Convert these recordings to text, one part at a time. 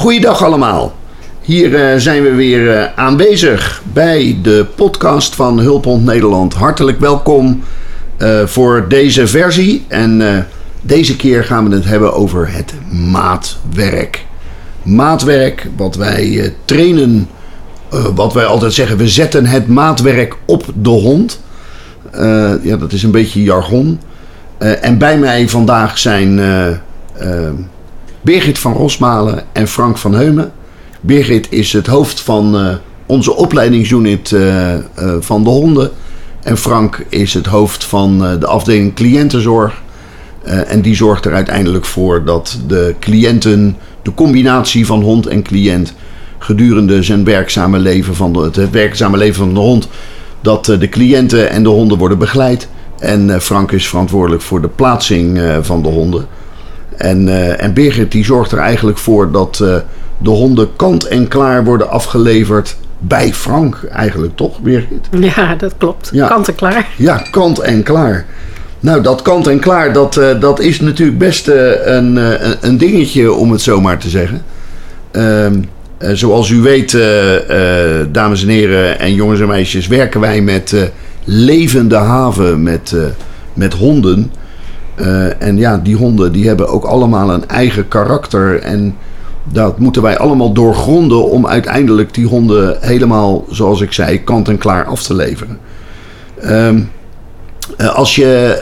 Goeiedag allemaal. Hier uh, zijn we weer uh, aanwezig bij de podcast van Hulphond Nederland. Hartelijk welkom uh, voor deze versie. En deze keer gaan we het hebben over het maatwerk. Maatwerk, wat wij trainen, wat wij altijd zeggen, we zetten het maatwerk op de hond. ja, dat is een beetje jargon. en bij mij vandaag zijn Birgit van Rosmalen en Frank van Heumen. Birgit is het hoofd van uh, onze opleidingsunit uh, uh, van de honden. En Frank is het hoofd van de afdeling cliëntenzorg. en die zorgt er uiteindelijk voor dat de cliënten, de combinatie van hond en cliënt, gedurende zijn werkzame leven van het werkzame leven van de hond, dat de cliënten en de honden worden begeleid. En Frank is verantwoordelijk voor de plaatsing van de honden. En, uh, en Birgit die zorgt er eigenlijk voor dat uh, de honden kant en klaar worden afgeleverd bij Frank eigenlijk, toch Birgit? Ja, dat klopt. Ja. Kant en klaar. Ja, kant en klaar. Nou, dat kant en klaar, dat, uh, dat is natuurlijk best een, een dingetje om het zo maar te zeggen. Ehm, zoals u weet, dames en heren en jongens en meisjes, werken wij met levende haven met, met honden. Uh, en ja, die honden die hebben ook allemaal een eigen karakter. En dat moeten wij allemaal doorgronden om uiteindelijk die honden helemaal, zoals ik zei, kant en klaar af te leveren. Um, als je,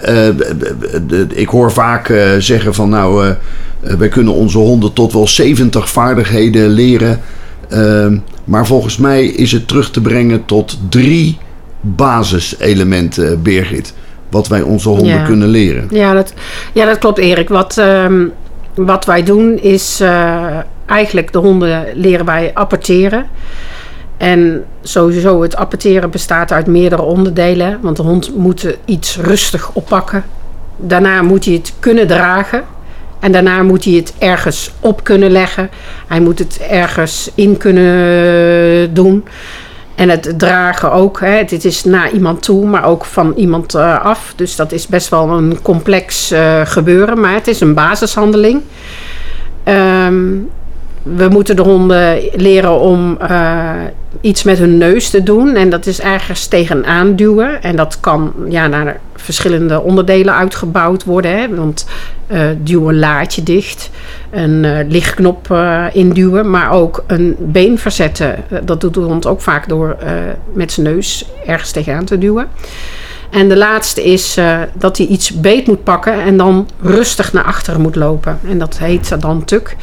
uh, ik hoor vaak zeggen van nou, wij kunnen onze honden tot wel 70 vaardigheden leren. Ehm, maar volgens mij is het terug te brengen tot drie basiselementen, Birgit wat wij onze honden kunnen leren. Ja, dat, ja, dat klopt, Erik. Wat, uh, wat wij doen is uh, eigenlijk de honden leren wij apporteren. En sowieso, het apporteren bestaat uit meerdere onderdelen. Want de hond moet iets rustig oppakken. Daarna moet hij het kunnen dragen. En daarna moet hij het ergens op kunnen leggen. Hij moet het ergens in kunnen doen. En het dragen ook. Hè. Dit is naar iemand toe, maar ook van iemand uh, af. Dus dat is best wel een complex uh, gebeuren. Maar het is een basishandeling. Um, we moeten de honden leren om uh, iets met hun neus te doen. En dat is ergens tegenaan duwen. En dat kan ja, naar verschillende onderdelen uitgebouwd worden. Hè? Want uh, duw een laadje dicht, een uh, lichtknop induwen, maar ook een been verzetten. dat doet de hond ook vaak door met zijn neus ergens tegenaan te duwen. En de laatste is dat hij iets beet moet pakken en dan rustig naar achteren moet lopen. En dat heet dan tuk.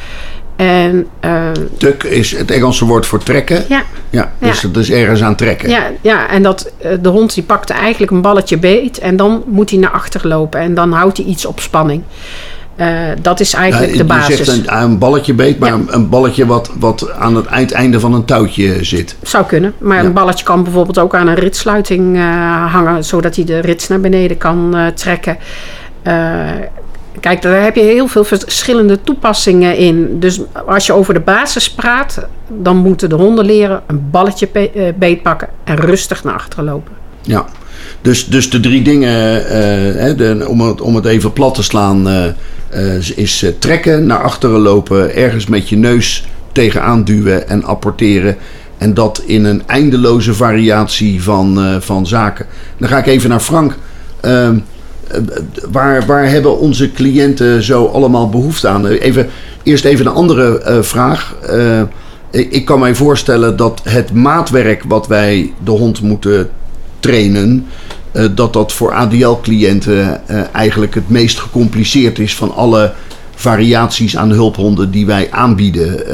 En, uh, Tuk is het Engelse woord voor trekken. Ja. ja dus ja. is ergens aan trekken. Ja, ja en dat, uh, de hond die pakt eigenlijk een balletje beet en dan moet hij naar achter lopen en dan houdt hij iets op spanning. Uh, dat is eigenlijk ja, de basis. Je zegt een, een balletje beet, maar ja. een balletje wat, wat aan het uiteinde van een touwtje zit. Zou kunnen, maar een balletje kan bijvoorbeeld ook aan een ritsluiting hangen, zodat hij de rits naar beneden kan trekken. Kijk, daar heb je heel veel verschillende toepassingen in. Dus als je over de basis praat, dan moeten de honden leren een balletje eh, beetpakken en rustig naar achteren lopen. Ja, dus, dus de drie dingen, de, om, het, om het even plat te slaan, uh, is trekken, naar achteren lopen, ergens met je neus tegenaan duwen en apporteren. En dat in een eindeloze variatie van, van zaken. Dan ga ik even naar Frank. Eh, waar, waar hebben onze cliënten zo allemaal behoefte aan? Even, eerst even een andere uh, vraag. Uh, ik kan mij voorstellen dat het maatwerk wat wij de hond moeten trainen, dat dat voor ADL-cliënten eigenlijk het meest gecompliceerd is van alle variaties aan hulphonden die wij aanbieden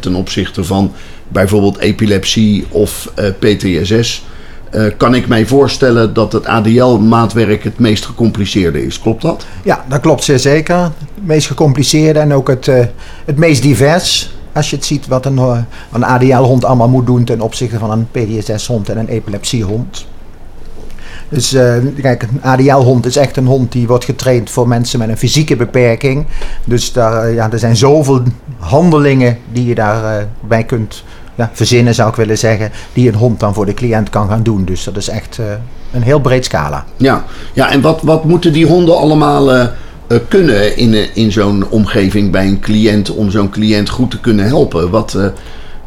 ten opzichte van bijvoorbeeld epilepsie of PTSS. Uh, kan ik mij voorstellen dat het ADL-maatwerk het meest gecompliceerde is. Klopt dat? Ja, dat klopt zeer zeker. Het meest gecompliceerde en ook het, uh, het meest divers. Als je het ziet wat een, uh, een ADL-hond allemaal moet doen ten opzichte van een PDSS-hond en een epilepsiehond. Dus kijk, een ADL-hond is echt een hond die wordt getraind voor mensen met een fysieke beperking. Dus daar, ja, er zijn zoveel handelingen die je daarbij kunt ja, verzinnen, zou ik willen zeggen, die een hond dan voor de cliënt kan gaan doen. Dus dat is echt uh, een heel breed scala. Ja, ja en wat, wat moeten die honden allemaal uh, eh, kunnen in, eh, in zo'n omgeving bij een cliënt om zo'n cliënt goed te kunnen helpen? Wat, eh,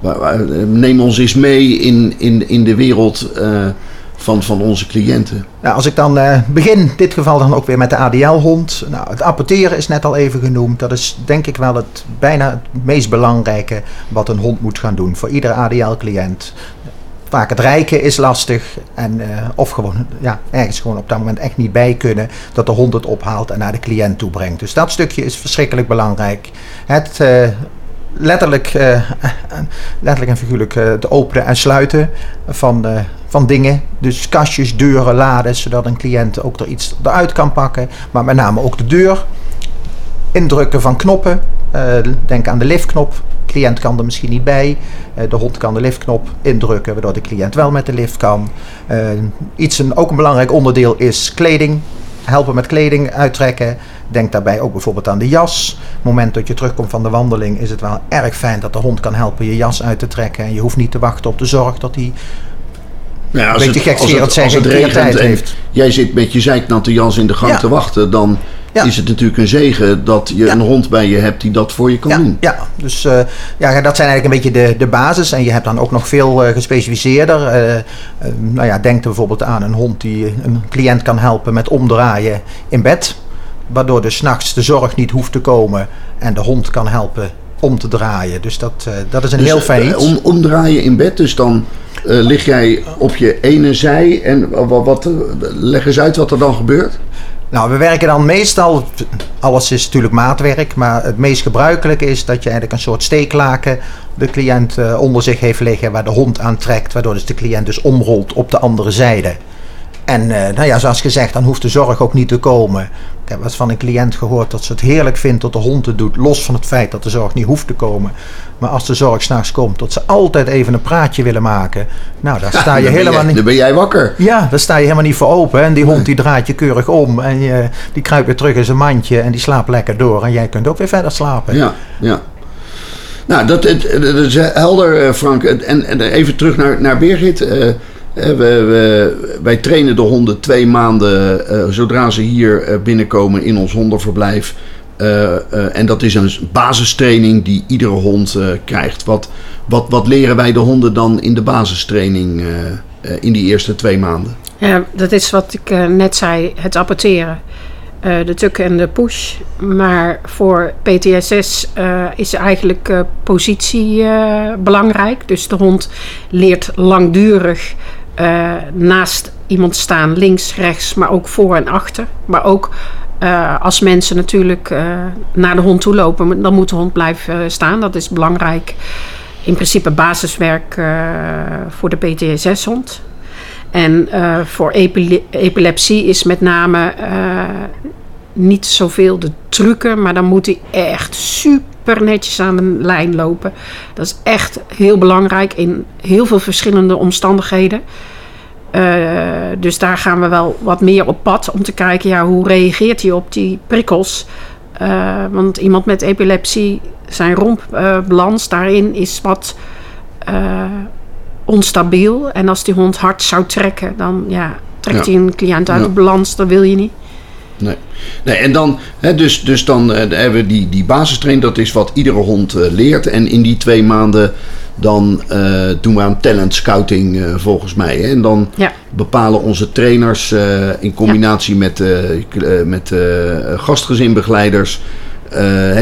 eh, neem ons eens mee in, in, in de wereld eh, van, van onze cliënten. Nou, als ik dan eh, begin, in dit geval dan ook weer met de ADL-hond. Nou, het apporteren is net al even genoemd. Dat is denk ik wel het bijna het meest belangrijke wat een hond moet gaan doen voor iedere ADL-cliënt. Vaak het rijken is lastig en, eh, of gewoon ja, ergens gewoon op dat moment echt niet bij kunnen dat de hond het ophaalt en naar de cliënt toe brengt. Dus dat stukje is verschrikkelijk belangrijk. Het eh, letterlijk, eh, letterlijk en figuurlijk eh, het openen en sluiten van, eh, van dingen. Dus kastjes, deuren, laden, zodat een cliënt ook er iets eruit kan pakken. Maar met name ook de deur. Indrukken van knoppen. Denk aan de liftknop. De cliënt kan er misschien niet bij. De hond kan de liftknop indrukken, waardoor de cliënt wel met de lift kan. Iets een, ook een belangrijk onderdeel is kleding. Helpen met kleding uittrekken. Denk daarbij ook bijvoorbeeld aan de jas. Op het moment dat je terugkomt van de wandeling is het wel erg fijn dat de hond kan helpen je jas uit te trekken. En je hoeft niet te wachten op de zorg dat hij Nou ja, Een beetje gekscherend als het een keer regent tijd en heeft. jij zit met je zeiknatte jas in de gang Ja. te wachten, dan Ja. is het natuurlijk een zegen dat je Ja. een hond bij je hebt die dat voor je kan Ja, doen. ja dus eh, ja, dat zijn eigenlijk een beetje de, de basis. En je hebt dan ook nog veel eh, gespecialiseerder. Eh, nou ja, denk er bijvoorbeeld aan een hond die een cliënt kan helpen met omdraaien in bed. Waardoor dus 's nachts de zorg niet hoeft te komen en de hond kan helpen om te draaien. Dus dat, eh, dat is een Dus, heel fijn eh, iets. om, omdraaien in bed, dus dan eh, lig jij op je ene zij en wat, wat, leg eens uit wat er dan gebeurt. Nou, we werken dan meestal, alles is natuurlijk maatwerk, maar het meest gebruikelijke is dat je eigenlijk een soort steeklaken de cliënt onder zich heeft liggen waar de hond aan trekt, waardoor dus de cliënt dus omrolt op de andere zijde. En eh, nou ja, zoals gezegd, dan hoeft de zorg ook niet te komen. Ik heb eens van een cliënt gehoord dat ze het heerlijk vindt dat de hond het doet, los van het feit dat de zorg niet hoeft te komen. Maar als de zorg s'nachts komt, dat ze altijd even een praatje willen maken. Nou, daar sta je helemaal jij- niet... Dan ben jij wakker. Ja, daar sta je helemaal niet voor open. En die hond die draait je keurig om. En je, die kruipt weer terug in zijn mandje. En die slaapt lekker door. En jij kunt ook weer verder slapen. Ja, ja. Nou, dat, is helder, eh, Frank. En, en even terug naar, naar Birgit. Eh, we- wij trainen de honden twee maanden eh, zodra ze hier eh, binnenkomen in ons hondenverblijf. Eh, eh, en dat is een basistraining die iedere hond eh, krijgt. Wat, wat, wat leren wij de honden dan in de basistraining eh, eh, in die eerste twee maanden? Ja, dat is wat ik eh, net zei, het apporteren. Eh, de tuk en de push. Maar voor PTSS eh, is eigenlijk eh, positie eh, belangrijk. Dus de hond leert langdurig eh, naast iemand staan, links, rechts, maar ook voor en achter. Maar ook eh, als mensen natuurlijk eh, naar de hond toe lopen, dan moet de hond blijven staan. Dat is belangrijk. In principe basiswerk voor de PTSS-hond. En voor epile- epilepsie is met name niet zoveel de trucken, maar dan moet hij echt super netjes aan de lijn lopen. Dat is echt heel belangrijk in heel veel verschillende omstandigheden. Eh, dus daar gaan we wel wat meer op pad om te kijken, ja, hoe reageert hij op die prikkels? Eh, want iemand met epilepsie, zijn rompbalans daarin is wat eh, onstabiel. En als die hond hard zou trekken, dan ja, trekt Ja. hij een cliënt uit Ja. de balans. Dat wil je niet. Nee. nee en dan, hè, dus, dus dan eh, hebben we die, die basistraining, dat is wat iedere hond eh, leert. En in die twee maanden dan eh, doen we aan talent scouting volgens mij. Hè? En dan Ja. bepalen onze trainers in combinatie met, met gastgezinbegeleiders.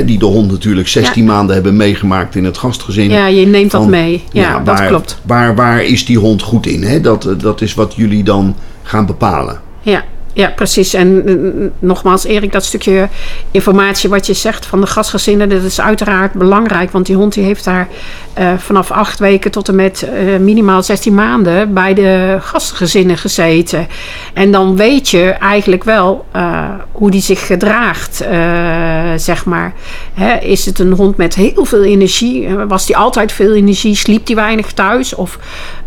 die de hond natuurlijk 16 maanden hebben meegemaakt in het gastgezin. Ja, je neemt dat mee. Ja, dat waar, klopt. Waar, waar is die hond goed in? Hè? Dat, dat is wat jullie dan gaan bepalen. Ja, ja precies. En mm, nogmaals, Erik, dat stukje informatie wat je zegt van de gastgezinnen, dat is uiteraard belangrijk. Want die hond die heeft daar eh, vanaf acht weken tot en met eh, minimaal 16 maanden bij de gastgezinnen gezeten. En dan weet je eigenlijk wel eh, hoe die zich gedraagt, eh, zeg maar. Hè, is het een hond met heel veel energie? Eh, Was die altijd veel energie? Sliep die weinig thuis? Of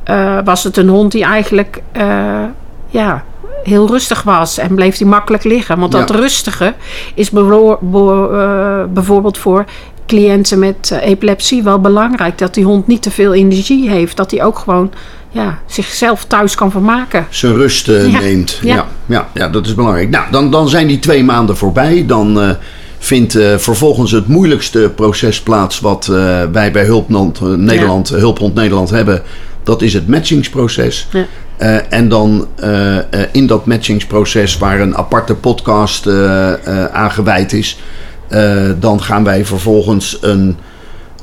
eh, was het een hond die eigenlijk... eh, ja, heel rustig was en bleef hij makkelijk liggen. Want dat Ja. rustige is eh, bijvoorbeeld voor cliënten met eh, epilepsie wel belangrijk. Dat die hond niet te veel energie heeft. Dat hij ook gewoon ja, zichzelf thuis kan vermaken. Zijn rust eh, Ja. neemt. Ja. Ja. ja, ja, dat is belangrijk. Nou, dan, dan zijn die twee maanden voorbij. Dan uh, vindt uh, vervolgens het moeilijkste proces plaats wat wij bij Hulphond Nederland. Hulphond Nederland hebben. Dat is het matchingsproces. Ja. en dan in dat matchingsproces, waar een aparte podcast aan gewijd is, dan gaan wij vervolgens een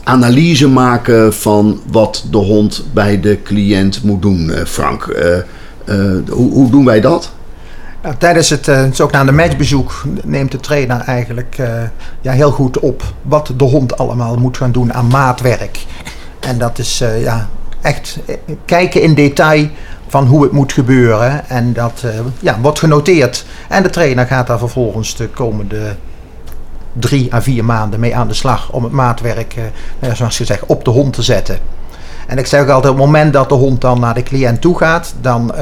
analyse maken van wat de hond bij de cliënt moet doen. Frank, hoe, hoe doen wij dat? Nou, tijdens het uh, zogenaamde matchbezoek neemt de trainer eigenlijk ja, heel goed op wat de hond allemaal moet gaan doen aan maatwerk. En dat is ja, echt kijken in detail van hoe het moet gebeuren. En dat ja, wordt genoteerd. En de trainer gaat daar vervolgens de komende drie à vier maanden mee aan de slag om het maatwerk, zoals je zegt, op de hond te zetten. En ik zeg altijd, op het moment dat de hond dan naar de cliënt toe gaat, dan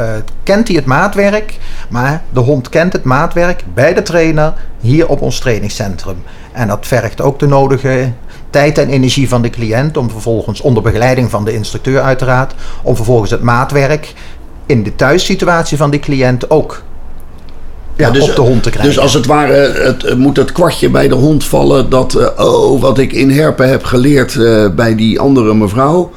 kent hij het maatwerk. Maar de hond kent het maatwerk bij de trainer hier op ons trainingscentrum. En dat vergt ook de nodige tijd en energie van de cliënt om vervolgens onder begeleiding van de instructeur uiteraard, om vervolgens het maatwerk in de thuissituatie van die cliënt ook ja, dus, op de hond te krijgen. Dus als het ware het, moet het kwartje bij de hond vallen dat, uh, oh, wat ik in Herpen heb geleerd uh, bij die andere mevrouw,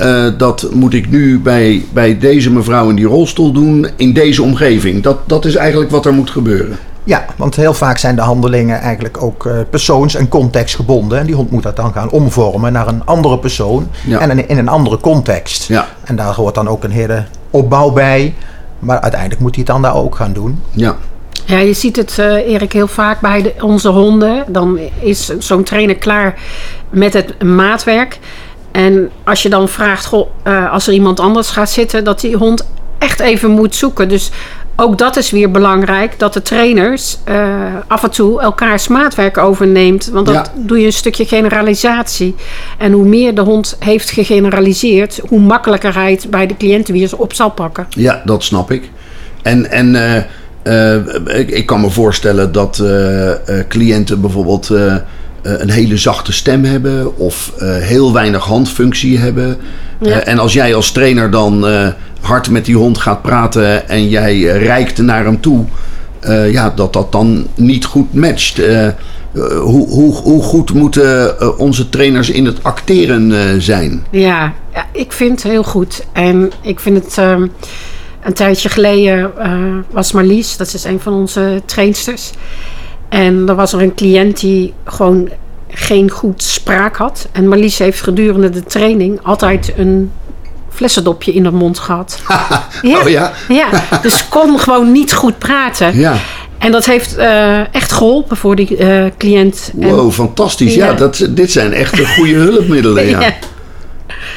uh, dat moet ik nu bij, bij deze mevrouw in die rolstoel doen, in deze omgeving. Dat, dat is eigenlijk wat er moet gebeuren. Ja, want heel vaak zijn de handelingen eigenlijk ook persoons- en contextgebonden. En die hond moet dat dan gaan omvormen naar een andere persoon ja. en in, in een andere context. Ja. En daar hoort dan ook een hele opbouw bij. Maar uiteindelijk moet hij het dan daar ook gaan doen. Ja. Ja, je ziet het, uh, Erik, heel vaak bij de, onze honden. Dan is zo'n trainer klaar met het maatwerk. En als je dan vraagt, goh, uh, als er iemand anders gaat zitten, dat die hond echt even moet zoeken. Dus ook dat is weer belangrijk, dat de trainers uh, af en toe elkaars maatwerk overneemt. Want dat ja. doe je een stukje generalisatie. En hoe meer de hond heeft gegeneraliseerd, hoe makkelijker hij het bij de cliënten weer op zal pakken. Ja, dat snap ik. En, en uh, ik, ik, kan me voorstellen dat cliënten bijvoorbeeld een hele zachte stem hebben of heel weinig handfunctie hebben. Ja. En als jij als trainer dan hard met die hond gaat praten en jij reikt naar hem toe, ja, dat dat dan niet goed matcht. hoe, hoe, hoe goed moeten onze trainers in het acteren zijn? Ja, ja, ik vind het heel goed. En ik vind het. Ehm, een tijdje geleden was Marlies, dat is een van onze trainsters. En er was er een cliënt die gewoon geen goed spraak had. En Marlies heeft gedurende de training altijd een flessendopje in de mond gehad. ja, oh ja? ja, dus kon gewoon niet goed praten. Ja. En dat heeft uh, echt geholpen voor die uh, cliënt. Wow, fantastisch. Ja, ja dat, dit zijn echt goede hulpmiddelen. Ja. ja.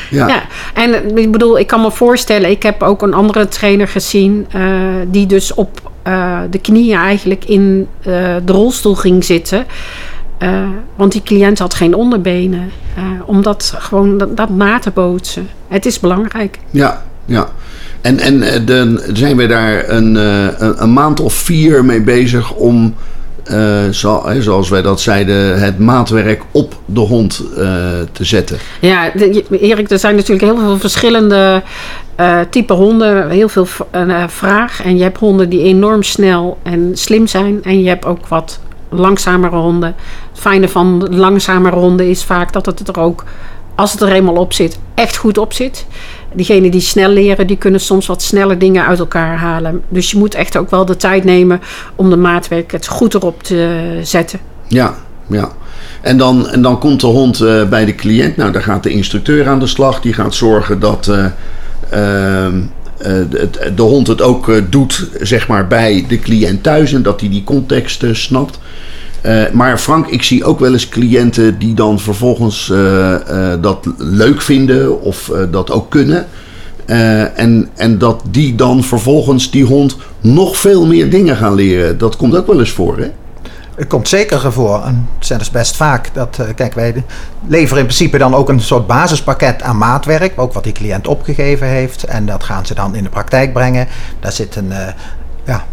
Ja. ja. en ik bedoel, ik kan me voorstellen, ik heb ook een andere trainer gezien uh, die dus op uh, de knieën eigenlijk in uh, de rolstoel ging zitten. Want die cliënt had geen onderbenen. om dat gewoon dat, dat, na te bootsen. Het is belangrijk. Ja, ja. En, en de, zijn we daar een, een, een maand of vier mee bezig om uh, zo, zoals wij dat zeiden, het maatwerk op de hond uh, te zetten. Ja, Erik, er zijn natuurlijk heel veel verschillende uh, type honden, heel veel vraag. En je hebt honden die enorm snel en slim zijn. En je hebt ook wat langzamere honden. Het fijne van langzamere honden is vaak dat het er ook, als het er eenmaal op zit, echt goed op zit diegenen die snel leren, die kunnen soms wat sneller dingen uit elkaar halen. Dus je moet echt ook wel de tijd nemen om de maatwerk het goed erop te zetten. Ja, ja. En dan, en dan komt de hond uh, bij de cliënt. Nou, daar gaat de instructeur aan de slag. Die gaat zorgen dat uh, uh, de, de, hond het ook doet, zeg maar, bij de cliënt thuis. En dat hij die context snapt. Uh, maar Frank, ik zie ook wel eens cliënten die dan vervolgens dat leuk vinden of dat ook kunnen. en, en dat die dan vervolgens die hond nog veel meer dingen gaan leren. Dat komt ook wel eens voor, hè? Het komt zeker voor. En het zijn dus best vaak dat, kijk, wij leveren in principe dan ook een soort basispakket aan maatwerk, ook wat die cliënt opgegeven heeft. En dat gaan ze dan in de praktijk brengen. Daar zit een, ja,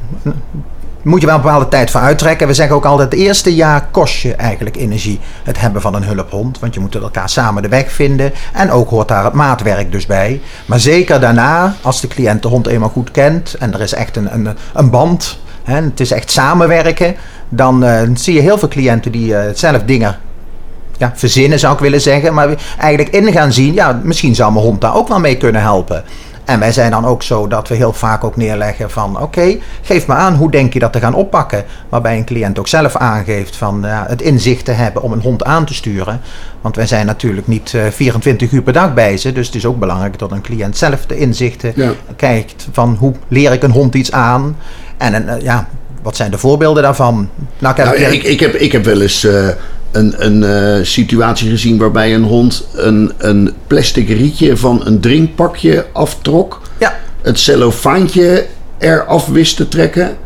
moet je wel een bepaalde tijd voor uittrekken. We zeggen ook altijd, het eerste jaar kost je eigenlijk energie het hebben van een hulphond. Want je moet elkaar samen de weg vinden. En ook hoort daar het maatwerk dus bij. Maar zeker daarna, als de cliënt de hond eenmaal goed kent en er is echt een, een, een band, hè, het is echt samenwerken, dan uh, zie je heel veel cliënten die uh, zelf dingen ja, verzinnen zou ik willen zeggen. Maar eigenlijk in gaan zien, ja, misschien zou mijn hond daar ook wel mee kunnen helpen. En wij zijn dan ook zo dat we heel vaak ook neerleggen van oké, geef me aan hoe denk je dat te gaan oppakken. Waarbij een cliënt ook zelf aangeeft van ja, het inzicht te hebben om een hond aan te sturen. Want wij zijn natuurlijk niet uh, 24 uur per dag bij ze. Dus het is ook belangrijk dat een cliënt zelf de inzichten ja. kijkt van hoe leer ik een hond iets aan. En uh, ja, wat zijn de voorbeelden daarvan? Nou, nou ik, ik, heb, ik heb wel eens uh, een, een uh, situatie gezien waarbij een hond een, een plastic rietje van een drinkpakje aftrok. Ja. Het cellofaantje eraf wist te trekken.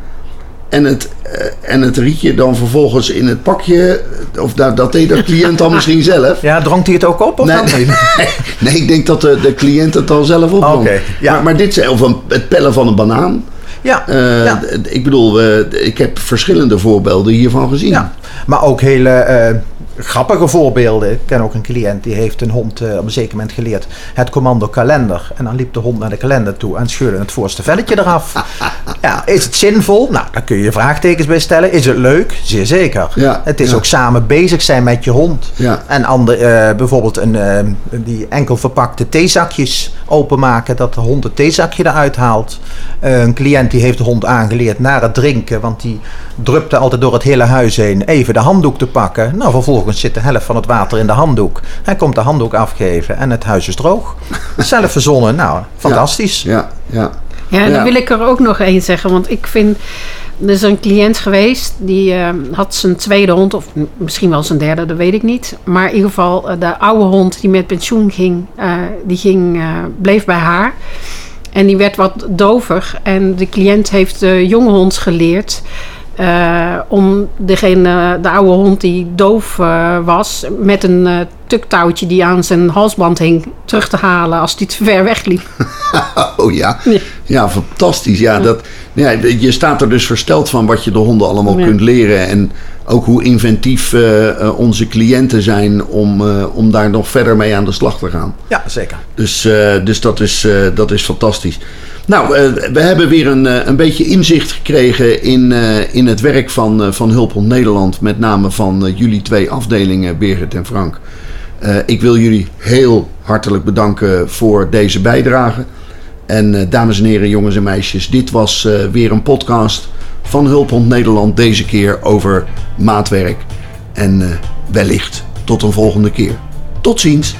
En het, uh, en het rietje dan vervolgens in het pakje. Of dat, dat deed de cliënt dan misschien zelf. Ja, dronk hij het ook op? Of nee, dan? nee, ik denk dat de, de cliënt het dan zelf. Okay, ja. maar, maar dit of een, het pellen van een banaan. Ja, uh, ja. Ik bedoel, ik heb verschillende voorbeelden hiervan gezien. Ja, maar ook hele uh, grappige voorbeelden. Ik ken ook een cliënt die heeft een hond op een zeker moment geleerd het commando kalender. En dan liep de hond naar de kalender toe en scheurde het voorste velletje eraf. ja, is het zinvol? Nou, daar kun je vraagtekens bij stellen. Is het leuk? Zeer zeker. Ja, het is ja. ook samen bezig zijn met je hond. Ja. En ander, bijvoorbeeld een, die enkel verpakte theezakjes openmaken, dat de hond het theezakje eruit haalt. een cliënt die heeft de hond aangeleerd naar het drinken, want die drupte altijd door het hele huis heen even de handdoek te pakken. Nou, vervolgens zit de helft van het water in de handdoek. Hij komt de handdoek afgeven en het huis is droog. Zelf verzonnen, nou, fantastisch. Ja, ja. Ja, en dan wil ik er ook nog één zeggen, want ik vind. Er is een cliënt geweest die uh, had zijn tweede hond, of misschien wel zijn derde, dat weet ik niet. Maar in ieder geval, uh, de oude hond die met pensioen ging, uh, die ging, bleef bij haar. En die werd wat dover. En de cliënt heeft de jonge hond geleerd. Uh, om degene, de oude hond die doof uh, was, met een uh, tuktouwtje die aan zijn halsband hing, terug te halen als die te ver wegliep. oh ja. ja, ja fantastisch. Ja, dat, ja, je staat er dus versteld van wat je de honden allemaal Ja. kunt leren. En ook hoe inventief onze cliënten zijn om, om daar nog verder mee aan de slag te gaan. Ja, zeker. Dus, dus dat, is, dat is fantastisch. Nou, uh, we hebben weer een, uh, een beetje inzicht gekregen in, uh, in het werk van, van Hulphond Nederland. Met name van jullie twee afdelingen, Birgit en Frank. ik wil jullie heel hartelijk bedanken voor deze bijdrage. En dames en heren, jongens en meisjes, dit was weer een podcast van Hulphond Nederland. Deze keer over maatwerk. En wellicht tot een volgende keer. Tot ziens.